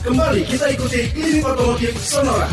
Kembali kita ikuti Klinik Otomotif Sonora.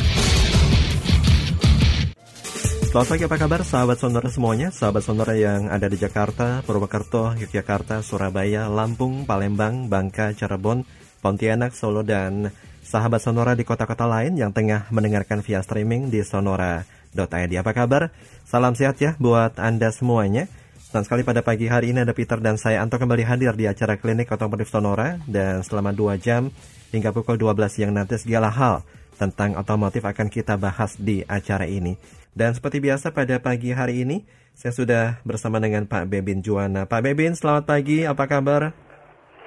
Selamat pagi, apa kabar sahabat Sonora semuanya? Sahabat Sonora yang ada di Jakarta, Purwokerto, Yogyakarta, Surabaya, Lampung, Palembang, Bangka, Cirebon, Pontianak, Solo, dan sahabat Sonora di kota-kota lain yang tengah mendengarkan via streaming di sonora.id. Apa kabar? Salam sehat ya buat Anda semuanya. Senang sekali pada pagi hari ini ada Peter dan saya Anto kembali hadir di acara klinik otomotif Sonora dan selama 2 jam hingga pukul 12 siang nanti segala hal tentang otomotif akan kita bahas di acara ini. Dan seperti biasa pada pagi hari ini saya sudah bersama dengan Pak Bebin Juwana. Pak Bebin, selamat pagi, apa kabar?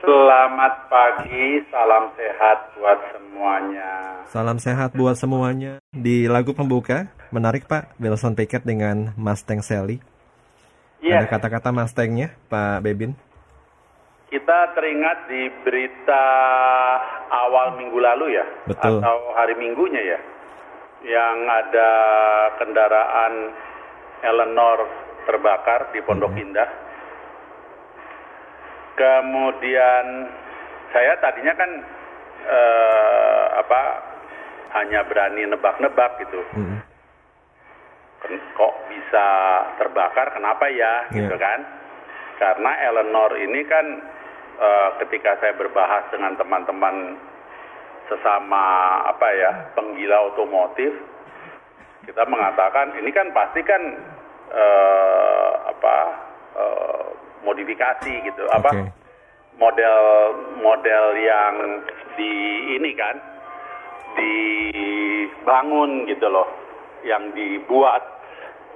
Selamat pagi, salam sehat buat semuanya. Salam sehat buat semuanya. Di lagu pembuka, menarik Pak, Wilson Pickett dengan Mustang Sally. Iya. Ada kata-kata Mustangnya, Pak Bebin? Kita teringat di berita awal minggu lalu ya, Betul. atau hari minggunya ya, yang ada kendaraan Eleanor terbakar di Pondok Mhm. Indah. Kemudian saya tadinya kan eh, apa hanya berani nebak-nebak gitu. Ken- kok bisa terbakar kenapa ya gitu Iya. kan karena Eleanor ini kan eh, ketika saya berbahas dengan teman-teman sesama apa ya penggila otomotif kita mengatakan ini kan pasti kan eh, apa eh, modifikasi gitu apa Oke. model model yang di ini kan dibangun gitu loh yang dibuat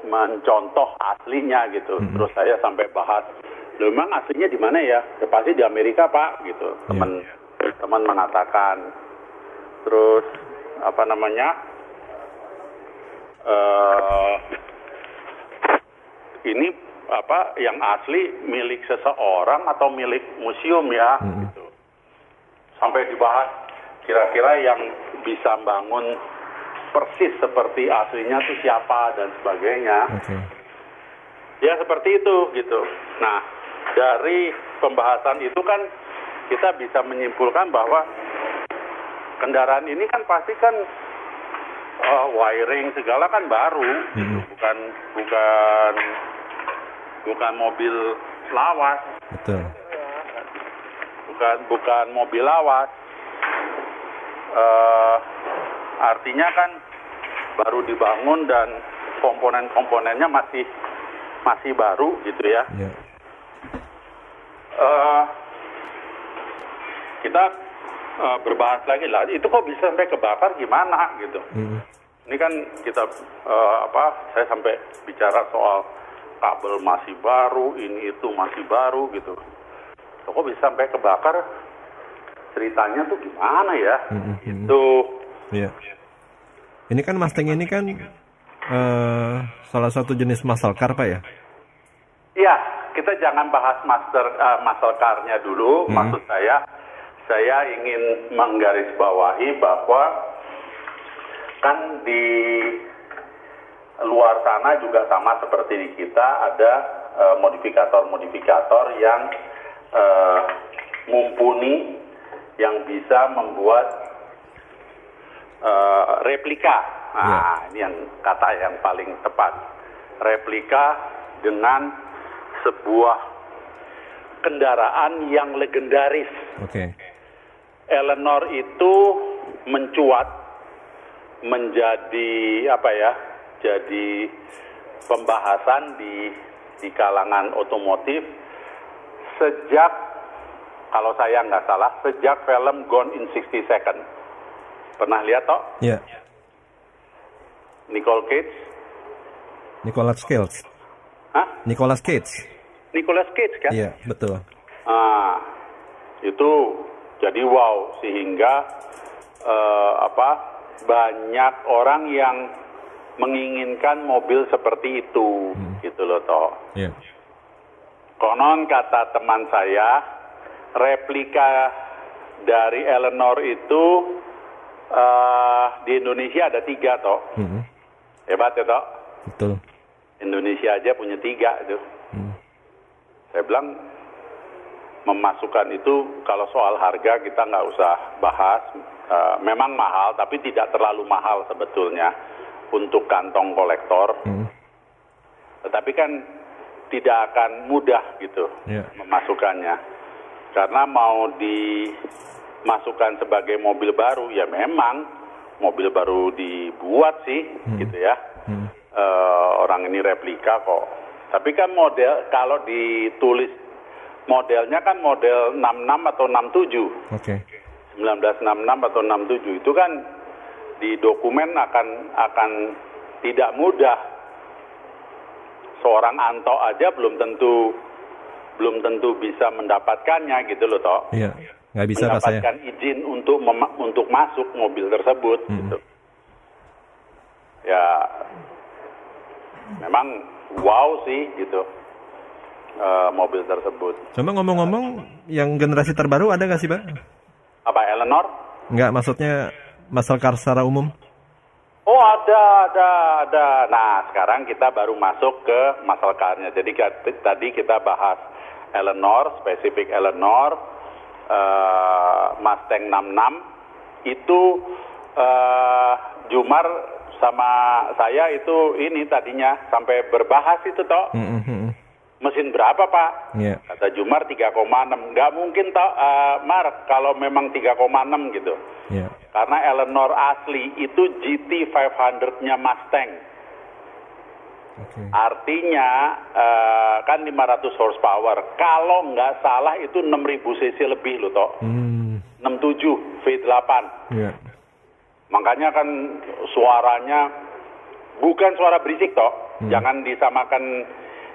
mencontoh aslinya gitu Mhm. terus saya sampai bahas "Loh, memang aslinya di mana ya "Ya, pasti di Amerika pak gitu teman teman mengatakan terus apa namanya eh ini apa yang asli milik seseorang atau milik museum ya Mm-mm. gitu. Sampai dibahas kira-kira yang bisa bangun persis seperti aslinya itu siapa dan sebagainya. Oke. Ya seperti itu gitu. Nah, dari pembahasan itu kan kita bisa menyimpulkan bahwa kendaraan ini kan pasti kan eh, wiring segala kan baru, gitu. Bukan bukan bukan mobil lawas, Betul. bukan bukan mobil lawas. Eh, artinya kan baru dibangun dan komponen-komponennya masih masih baru gitu ya. Ya. Eh, kita eh, berbahas lagi lah. Itu kok bisa sampai kebakar? Gimana? Gitu. Mm-mm. ini kan kita eh, apa saya sampai bicara soal kabel masih baru ini itu masih baru gitu. Kok bisa sampai kebakar? Ceritanya tuh gimana ya? Mm-mm. itu Iya. Ini kan Mustang ini kan eh, salah satu jenis muscle car Pak ya? Iya, kita jangan bahas master car-nya dulu. Hmm. Maksud saya, saya ingin menggarisbawahi bahwa kan di luar sana juga sama seperti di kita ada eh, modifikator-modifikator yang eh, mumpuni yang bisa membuat eh, replika. Nah, ini yang kata yang paling tepat. Replika dengan sebuah kendaraan yang legendaris. Oke. Eleanor itu mencuat menjadi apa ya? Jadi pembahasan di di kalangan otomotif sejak kalau saya nggak salah sejak film Gone in 60 Seconds. Pernah lihat toh? Ya. Nicole Cage? Nicolas Cage. Hah? Nicolas Cage. Nicolas Cage kan? Iya, betul. Ah, itu jadi wow sehingga eh, apa banyak orang yang menginginkan mobil seperti itu gitu loh toh. Iya. Konon kata teman saya replika dari Eleanor itu eh, di Indonesia ada tiga toh. Mm-mm. Hebat ya toh. Betul. Indonesia aja punya tiga itu. Mm. Saya bilang memasukkan itu kalau soal harga kita nggak usah bahas. Uh, memang mahal, tapi tidak terlalu mahal sebetulnya untuk kantong kolektor. Hmm. Tetapi kan tidak akan mudah gitu Ya. memasukkannya. Karena mau dimasukkan sebagai mobil baru, ya memang mobil baru dibuat sih, gitu ya. Hmm. Eh, orang ini replika kok. Tapi kan model kalau ditulis modelnya kan model 66 atau 67. Oke. 1966 atau 67 itu kan di dokumen akan akan tidak mudah. Seorang Anto aja belum tentu belum tentu bisa mendapatkannya gitu loh toh. Iya. Nggak bisa saya. mendapatkan izin untuk untuk masuk mobil tersebut Hmm. gitu. Ya memang wow sih gitu eh, mobil tersebut. Cuma ngomong-ngomong, yang generasi terbaru ada nggak sih pak? Apa Eleanor? Nggak, maksudnya muscle car secara umum? Oh ada, ada, ada. Nah sekarang kita baru masuk ke muscle car-nya. Jadi tadi kita bahas Eleanor, spesifik Eleanor, eh, Mustang 66. Itu eh, Jumar sama saya itu ini tadinya sampai berbahas itu toh. Hmm, hmm, hmm. Mesin berapa pak? Iya. Kata Jumar 3,6. Nggak mungkin toh, eh, Mar, kalau memang 3,6 gitu. Iya. Karena Eleanor asli itu GT 500-nya Mustang. Oke. Artinya eh, kan 500 horsepower. Kalau nggak salah itu 6000 cc lebih loh toh. Hmm. 67 V8. Iya. Makanya kan suaranya bukan suara berisik toh. Hmm. Jangan disamakan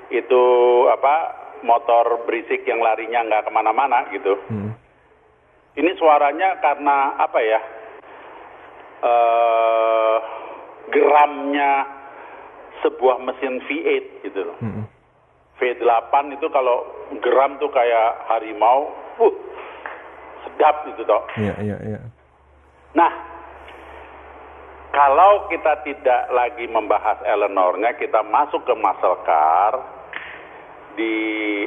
itu apa motor berisik yang larinya nggak ke mana-mana gitu. Hmm. Ini suaranya karena apa ya? eh geramnya sebuah mesin V8 gitu loh. Hmm. V8 itu kalau geram tuh kayak harimau, uh, sedap gitu toh. Iya, iya, iya. Nah, kalau kita tidak lagi membahas Eleanornya, kita masuk ke muscle car. Di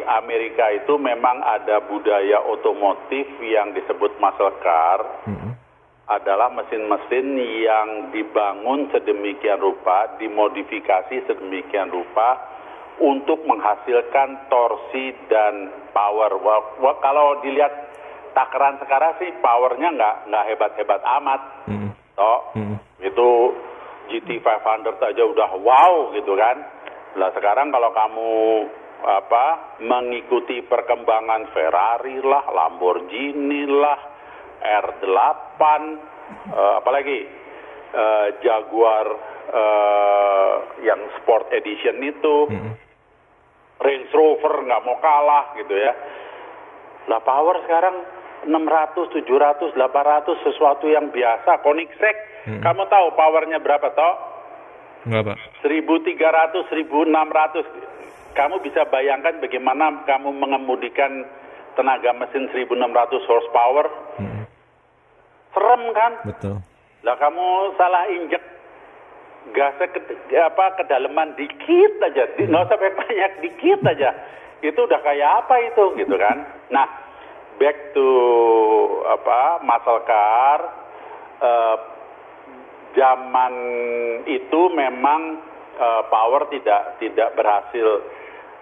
Amerika itu memang ada budaya otomotif yang disebut muscle car. Hmm. adalah mesin-mesin yang dibangun sedemikian rupa, dimodifikasi sedemikian rupa untuk menghasilkan torsi dan power. Kalau dilihat takaran sekarang sih powernya nggak nggak hebat-hebat amat, Hmm. toh Hmm. Itu GT 500 aja udah wow gitu kan. Lah sekarang kalau kamu apa mengikuti perkembangan Ferrari lah, Lamborghini lah, R8, eh, apalagi eh, Jaguar eh, yang Sport Edition itu, Hmm. Range Rover nggak mau kalah gitu ya. Lah power sekarang 600, 700, 800 sesuatu yang biasa. Koenigsegg, Hmm. kamu tahu powernya berapa toh? Enggak, Pak. 1300, 1600. Kamu bisa bayangkan bagaimana kamu mengemudikan tenaga mesin 1600 horsepower? Hmm. Serem kan? Betul. Lah kamu salah injek gasnya ke, apa kedalaman dikit aja, nggak usah banyak dikit aja. Itu udah kayak apa itu gitu kan? Nah, back to apa muscle car eh, zaman itu memang eh, power tidak tidak berhasil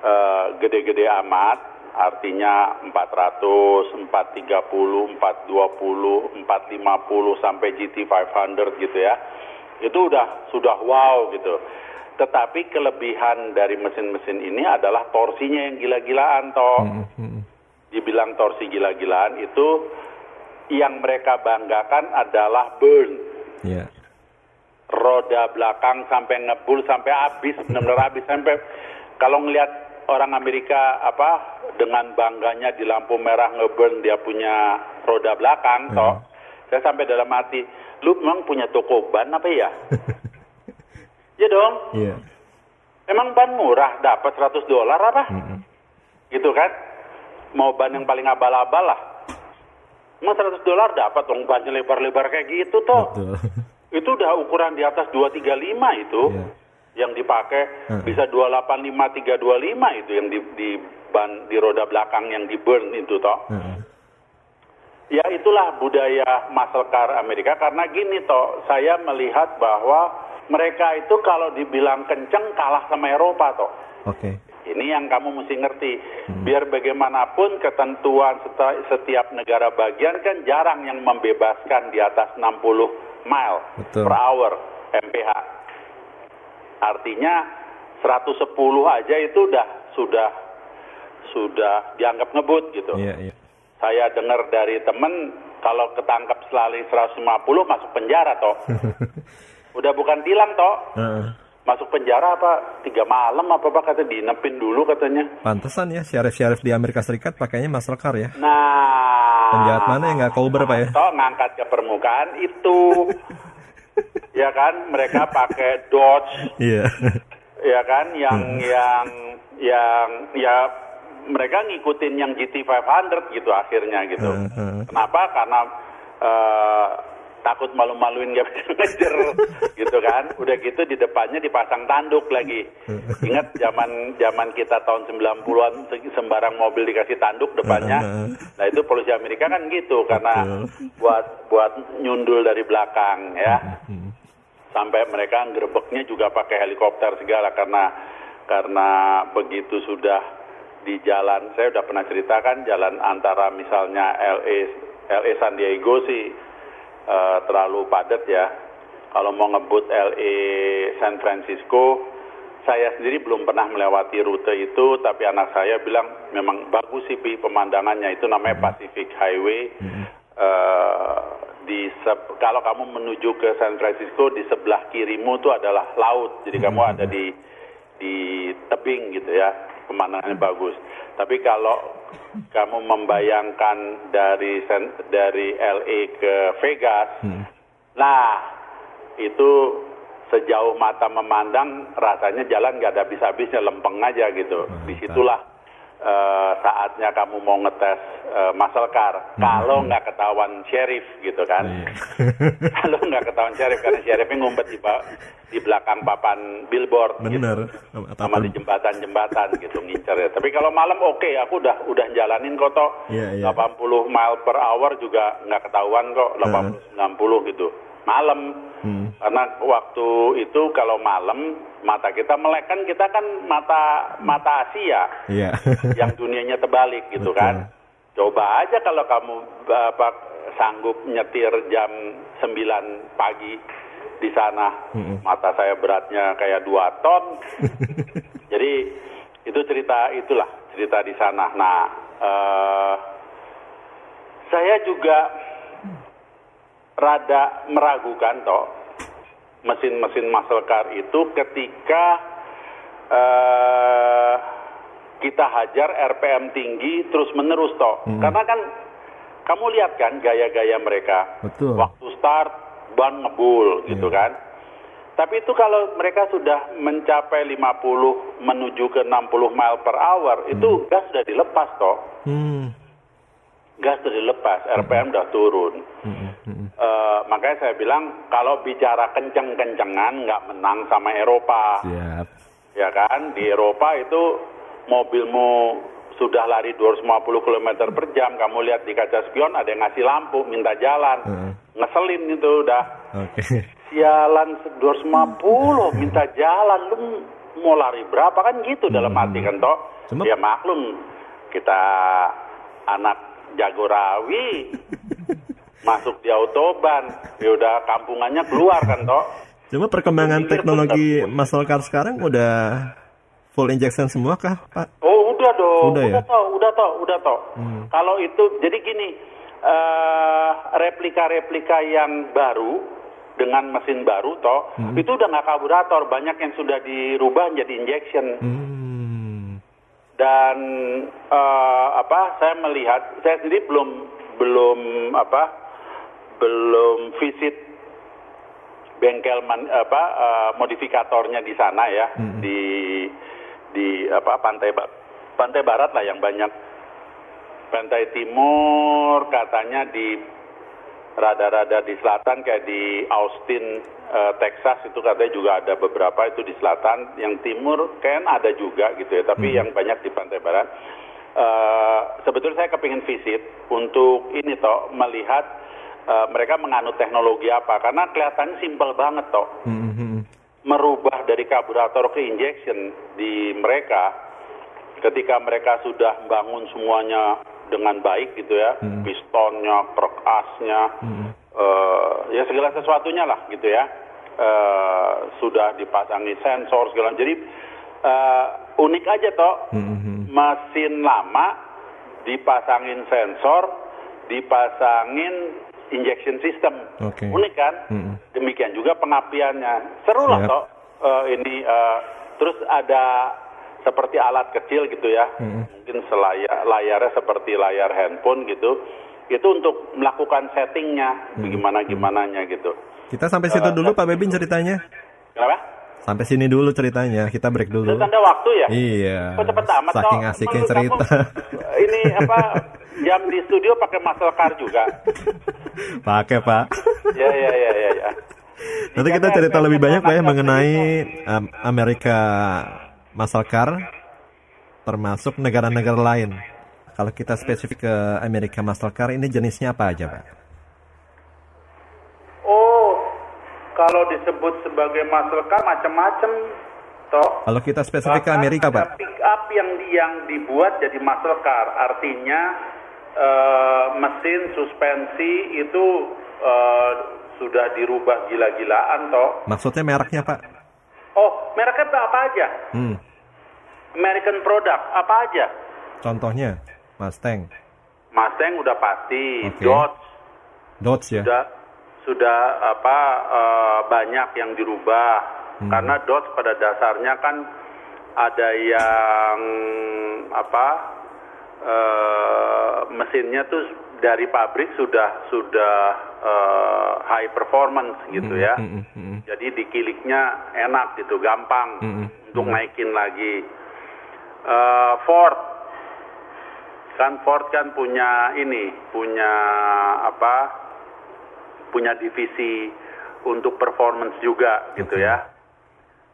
eh, gede-gede amat artinya 400, 430, 420, 450 sampai GT 500 gitu ya. Itu udah sudah wow gitu. Tetapi kelebihan dari mesin-mesin ini adalah torsinya yang gila-gilaan toh. Hmm. Hmm. Dibilang torsi gila-gilaan itu yang mereka banggakan adalah burn. Iya. Roda belakang sampai ngebul sampai habis, benar-benar habis sampai kalau ngelihat orang Amerika apa dengan bangganya di lampu merah ngeburn dia punya roda belakang toh. Saya sampai dalam hati, lu memang punya toko ban apa ya? ya dong. Iya. Emang ban murah dapat 100 dolar apa? Hmm. Gitu kan? Mau ban yang paling abal-abal lah. Emang 100 dolar dapat dong bannya lebar-lebar kayak gitu toh. Betul. Itu udah ukuran di atas 235 itu. Iya. yang dipakai Hmm. bisa 285 325 itu yang di di ban di roda belakang yang di burn itu toh. Heeh. Ya itulah budaya muscle car Amerika karena gini toh saya melihat bahwa mereka itu kalau dibilang kenceng kalah sama Eropa toh. Oke. Ini yang kamu mesti ngerti. Biar bagaimanapun ketentuan setiap negara bagian kan jarang yang membebaskan di atas 60 mile Betul. per hour MPH. Artinya 110 aja itu udah sudah sudah dianggap ngebut gitu. Iya, iya. Saya dengar dari temen kalau ketangkap selalu 150 masuk penjara toh. Udah bukan tilang toh. Heeh. Masuk penjara apa tiga malam apa apa kata dinepin dulu katanya. Pantesan ya syarif-syarif di Amerika Serikat pakainya muscle car ya. Nah, Penjahat mana yang nggak cover, Pak, ya? Toh ngangkat ke permukaan itu, ya kan? Mereka pakai Dodge, Iya. ya kan? Yang Hmm. yang yang ya mereka ngikutin yang GT 500 gitu akhirnya gitu. Heeh. Kenapa? Karena eh, takut malu-maluin gak bisa ngejar gitu kan. Udah gitu di depannya dipasang tanduk lagi. Ingat zaman zaman kita tahun 90-an se- sembarang mobil dikasih tanduk depannya. Nah, itu polisi Amerika kan gitu karena buat buat nyundul dari belakang ya. Hmm. Sampai mereka gerbeknya juga pakai helikopter segala karena karena begitu sudah di jalan saya udah pernah ceritakan jalan antara misalnya LA LA San Diego sih eh, terlalu padat ya. Kalau mau ngebut LA San Francisco, saya sendiri belum pernah melewati rute itu, tapi anak saya bilang memang bagus sih Pi, pemandangannya itu namanya Pacific Highway. Eh, di kalau kamu menuju ke San Francisco di sebelah kirimu itu adalah laut, jadi kamu ada di di tebing gitu ya, pemandangannya bagus. Tapi kalau kamu membayangkan dari dari LA ke Vegas, Hmm. nah itu sejauh mata memandang rasanya jalan nggak ada habis-habisnya lempeng aja gitu. Mantap. Di situlah eh, saatnya kamu mau ngetes eh, muscle car. Kalau nggak ketahuan sheriff gitu kan. Iya. Kalau nggak ketahuan sheriff karena sheriffnya ngumpet di, ba- di belakang papan billboard gitu Bener. sama di jembatan-jembatan gitu ngincer ya. Tapi kalau malam oke, aku udah udah jalanin kok toh. Iya, iya. 80 mile per hour juga nggak ketahuan kok 80 90 gitu. Malam. Hmm. Karena waktu itu kalau malam mata kita melek kan kita kan mata mata Asia Iya. yang dunianya terbalik gitu Betul. kan. Coba aja kalau kamu apa sanggup nyetir jam 9 pagi di sana. Mm-mm. Mata saya beratnya kayak 2 ton. Jadi itu cerita itulah cerita di sana. Nah, eh, saya juga rada meragukan toh mesin-mesin muscle car itu ketika eh, kita hajar RPM tinggi terus menerus toh. Hmm. Karena kan kamu lihat kan gaya-gaya mereka. Betul. Waktu start ban ngebul gitu Iya. kan. Tapi itu kalau mereka sudah mencapai 50 menuju ke 60 mile per hour, itu gas sudah dilepas toh. Hmm. Gas sudah dilepas, RPM udah turun. Hmm, hmm, Eh, makanya saya bilang kalau bicara kenceng-kencengan nggak menang sama Eropa, Siap. ya kan? Di Eropa itu mobilmu sudah lari 250 km per jam, kamu lihat di kaca spion ada yang ngasih lampu, minta jalan, Heeh. ngeselin itu udah. Oke. Sialan 250 minta jalan, lu mau lari berapa kan gitu dalam hati kan toh? Cuma- Ya maklum kita anak Jagorawi masuk di autoban, ya udah kampungannya keluar kan toh? Cuma perkembangan teknologi muscle car sekarang udah full injection semua kah, Pak? Oh udah dong, Udah ya? toh, udah toh, udah toh. Hmm. Kalau itu jadi gini, eh, replika-replika yang baru dengan mesin baru toh, Hmm. itu udah nggak karburator, banyak yang sudah dirubah jadi injection. Hmm. Dan eh, apa? Saya melihat, saya sendiri belum belum apa? Belum visit bengkel man, apa eh, modifikatornya di sana ya Hmm. di di apa pantai pantai barat lah yang banyak pantai timur katanya di radar-radar di selatan kayak di Austin, uh, Texas itu katanya juga ada beberapa itu di selatan. Yang timur kan ada juga gitu ya, tapi hmm. yang banyak di pantai barat. Uh, sebetulnya saya kepingin visit untuk ini toh melihat uh, mereka menganut teknologi apa karena kelihatannya simpel banget toh hmm, hmm. merubah dari karburator ke injection di mereka ketika mereka sudah bangun semuanya dengan baik gitu ya, hmm. pistonnya, asnya, hmm. uh, ya segala sesuatunya lah gitu ya, uh, sudah dipasangi sensor segala. Jadi uh, unik aja toh, hmm. mesin lama dipasangin sensor, dipasangin injection system, okay. unik kan? Hmm. Demikian juga pengapiannya, seru lah toh uh, ini. Uh, terus ada seperti alat kecil gitu ya, hmm. mungkin selayar layarnya seperti layar handphone gitu, itu untuk melakukan settingnya, hmm. gimana gimananya gitu. Kita sampai situ uh, dulu Pak Bebin ceritanya. Kenapa? Sampai sini dulu ceritanya, kita break dulu. Tanda waktu ya? Iya. Kok cepet amat Saking asiknya cerita. Kamu, ini apa jam di studio pakai muscle car juga? pakai Pak. ya ya ya ya. ya. Nanti kita cerita lebih banyak Pak ya mengenai um, Amerika Mastercard termasuk negara-negara lain. Kalau kita spesifik ke Amerika Mastercard ini jenisnya apa aja, Pak? Oh, kalau disebut sebagai Mastercard macam-macam toh. Kalau kita spesifik ke Amerika, Pak. Pick up yang yang dibuat jadi Mastercard, artinya uh, mesin suspensi itu uh, sudah dirubah gila-gilaan toh. Maksudnya mereknya, Pak? Oh, mereknya apa aja? Hmm. American product apa aja? Contohnya Mustang. Mustang udah pasti. Okay. Dodge. Dodge ya. Sudah sudah apa uh, banyak yang dirubah hmm. karena Dodge pada dasarnya kan ada yang apa uh, mesinnya tuh dari pabrik sudah sudah uh, high performance gitu ya. Mm -hmm. Jadi dikiliknya enak gitu, gampang mm -hmm. untuk naikin lagi. Uh, Ford kan Ford kan punya ini, punya apa? Punya divisi untuk performance juga gitu okay. ya.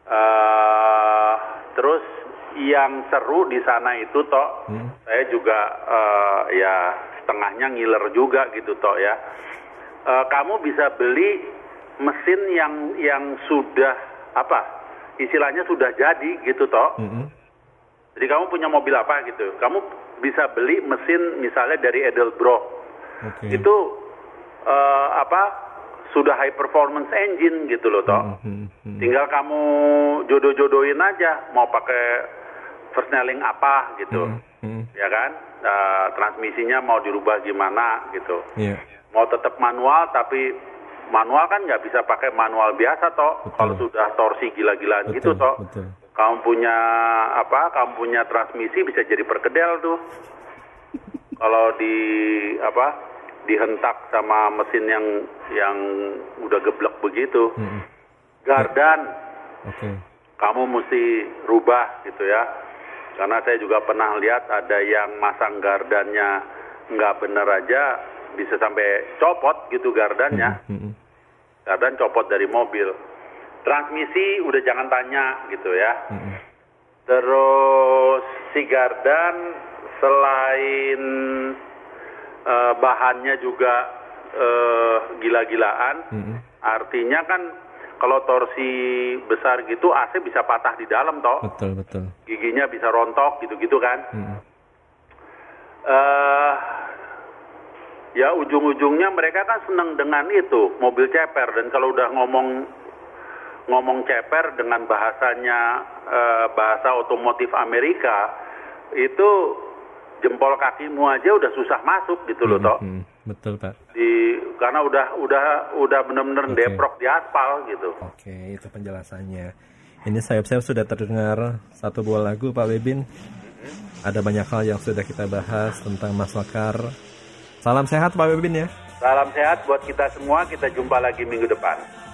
Uh, terus yang seru di sana itu toh, hmm. saya juga uh, ya setengahnya ngiler juga gitu toh ya. E, kamu bisa beli mesin yang yang sudah apa istilahnya sudah jadi gitu toh. Mm -hmm. Jadi kamu punya mobil apa gitu, kamu bisa beli mesin misalnya dari Edelbrock. Okay. Itu uh, apa sudah high performance engine gitu loh toh. Mm -hmm. Tinggal kamu jodoh-jodohin aja mau pakai persneling apa gitu. Mm -hmm. Ya kan? Uh, transmisinya mau dirubah gimana gitu. Yeah. Mau tetap manual tapi manual kan nggak bisa pakai manual biasa toh. Kalau sudah torsi gila-gilaan gitu toh. Betul. Kamu punya apa? Kamu punya transmisi bisa jadi perkedel tuh. Kalau di apa? Dihentak sama mesin yang yang udah geblek begitu. Hmm. Gardan. Okay. Kamu mesti rubah gitu ya karena saya juga pernah lihat ada yang masang gardannya nggak bener aja bisa sampai copot gitu gardannya. Hmm, hmm, hmm. Gardan copot dari mobil. Transmisi udah jangan tanya gitu ya. Terus si gardan selain uh, bahannya juga uh, gila-gilaan, artinya kan kalau torsi besar gitu AC bisa patah di dalam toh. Betul betul. Giginya bisa rontok gitu-gitu kan. Hmm. Uh, ya ujung-ujungnya mereka kan senang dengan itu mobil ceper dan kalau udah ngomong ngomong ceper dengan bahasanya uh, bahasa otomotif Amerika itu jempol kakimu aja udah susah masuk gitu loh hmm, toh. Hmm, betul pak. Di karena udah udah udah benar-benar okay. deprok di aspal gitu. Oke okay, itu penjelasannya. Ini sayap-sayap sudah terdengar satu buah lagu Pak Bebin. Ada banyak hal yang sudah kita bahas tentang Mas Wakar. Salam sehat Pak Bebin ya. Salam sehat buat kita semua. Kita jumpa lagi minggu depan.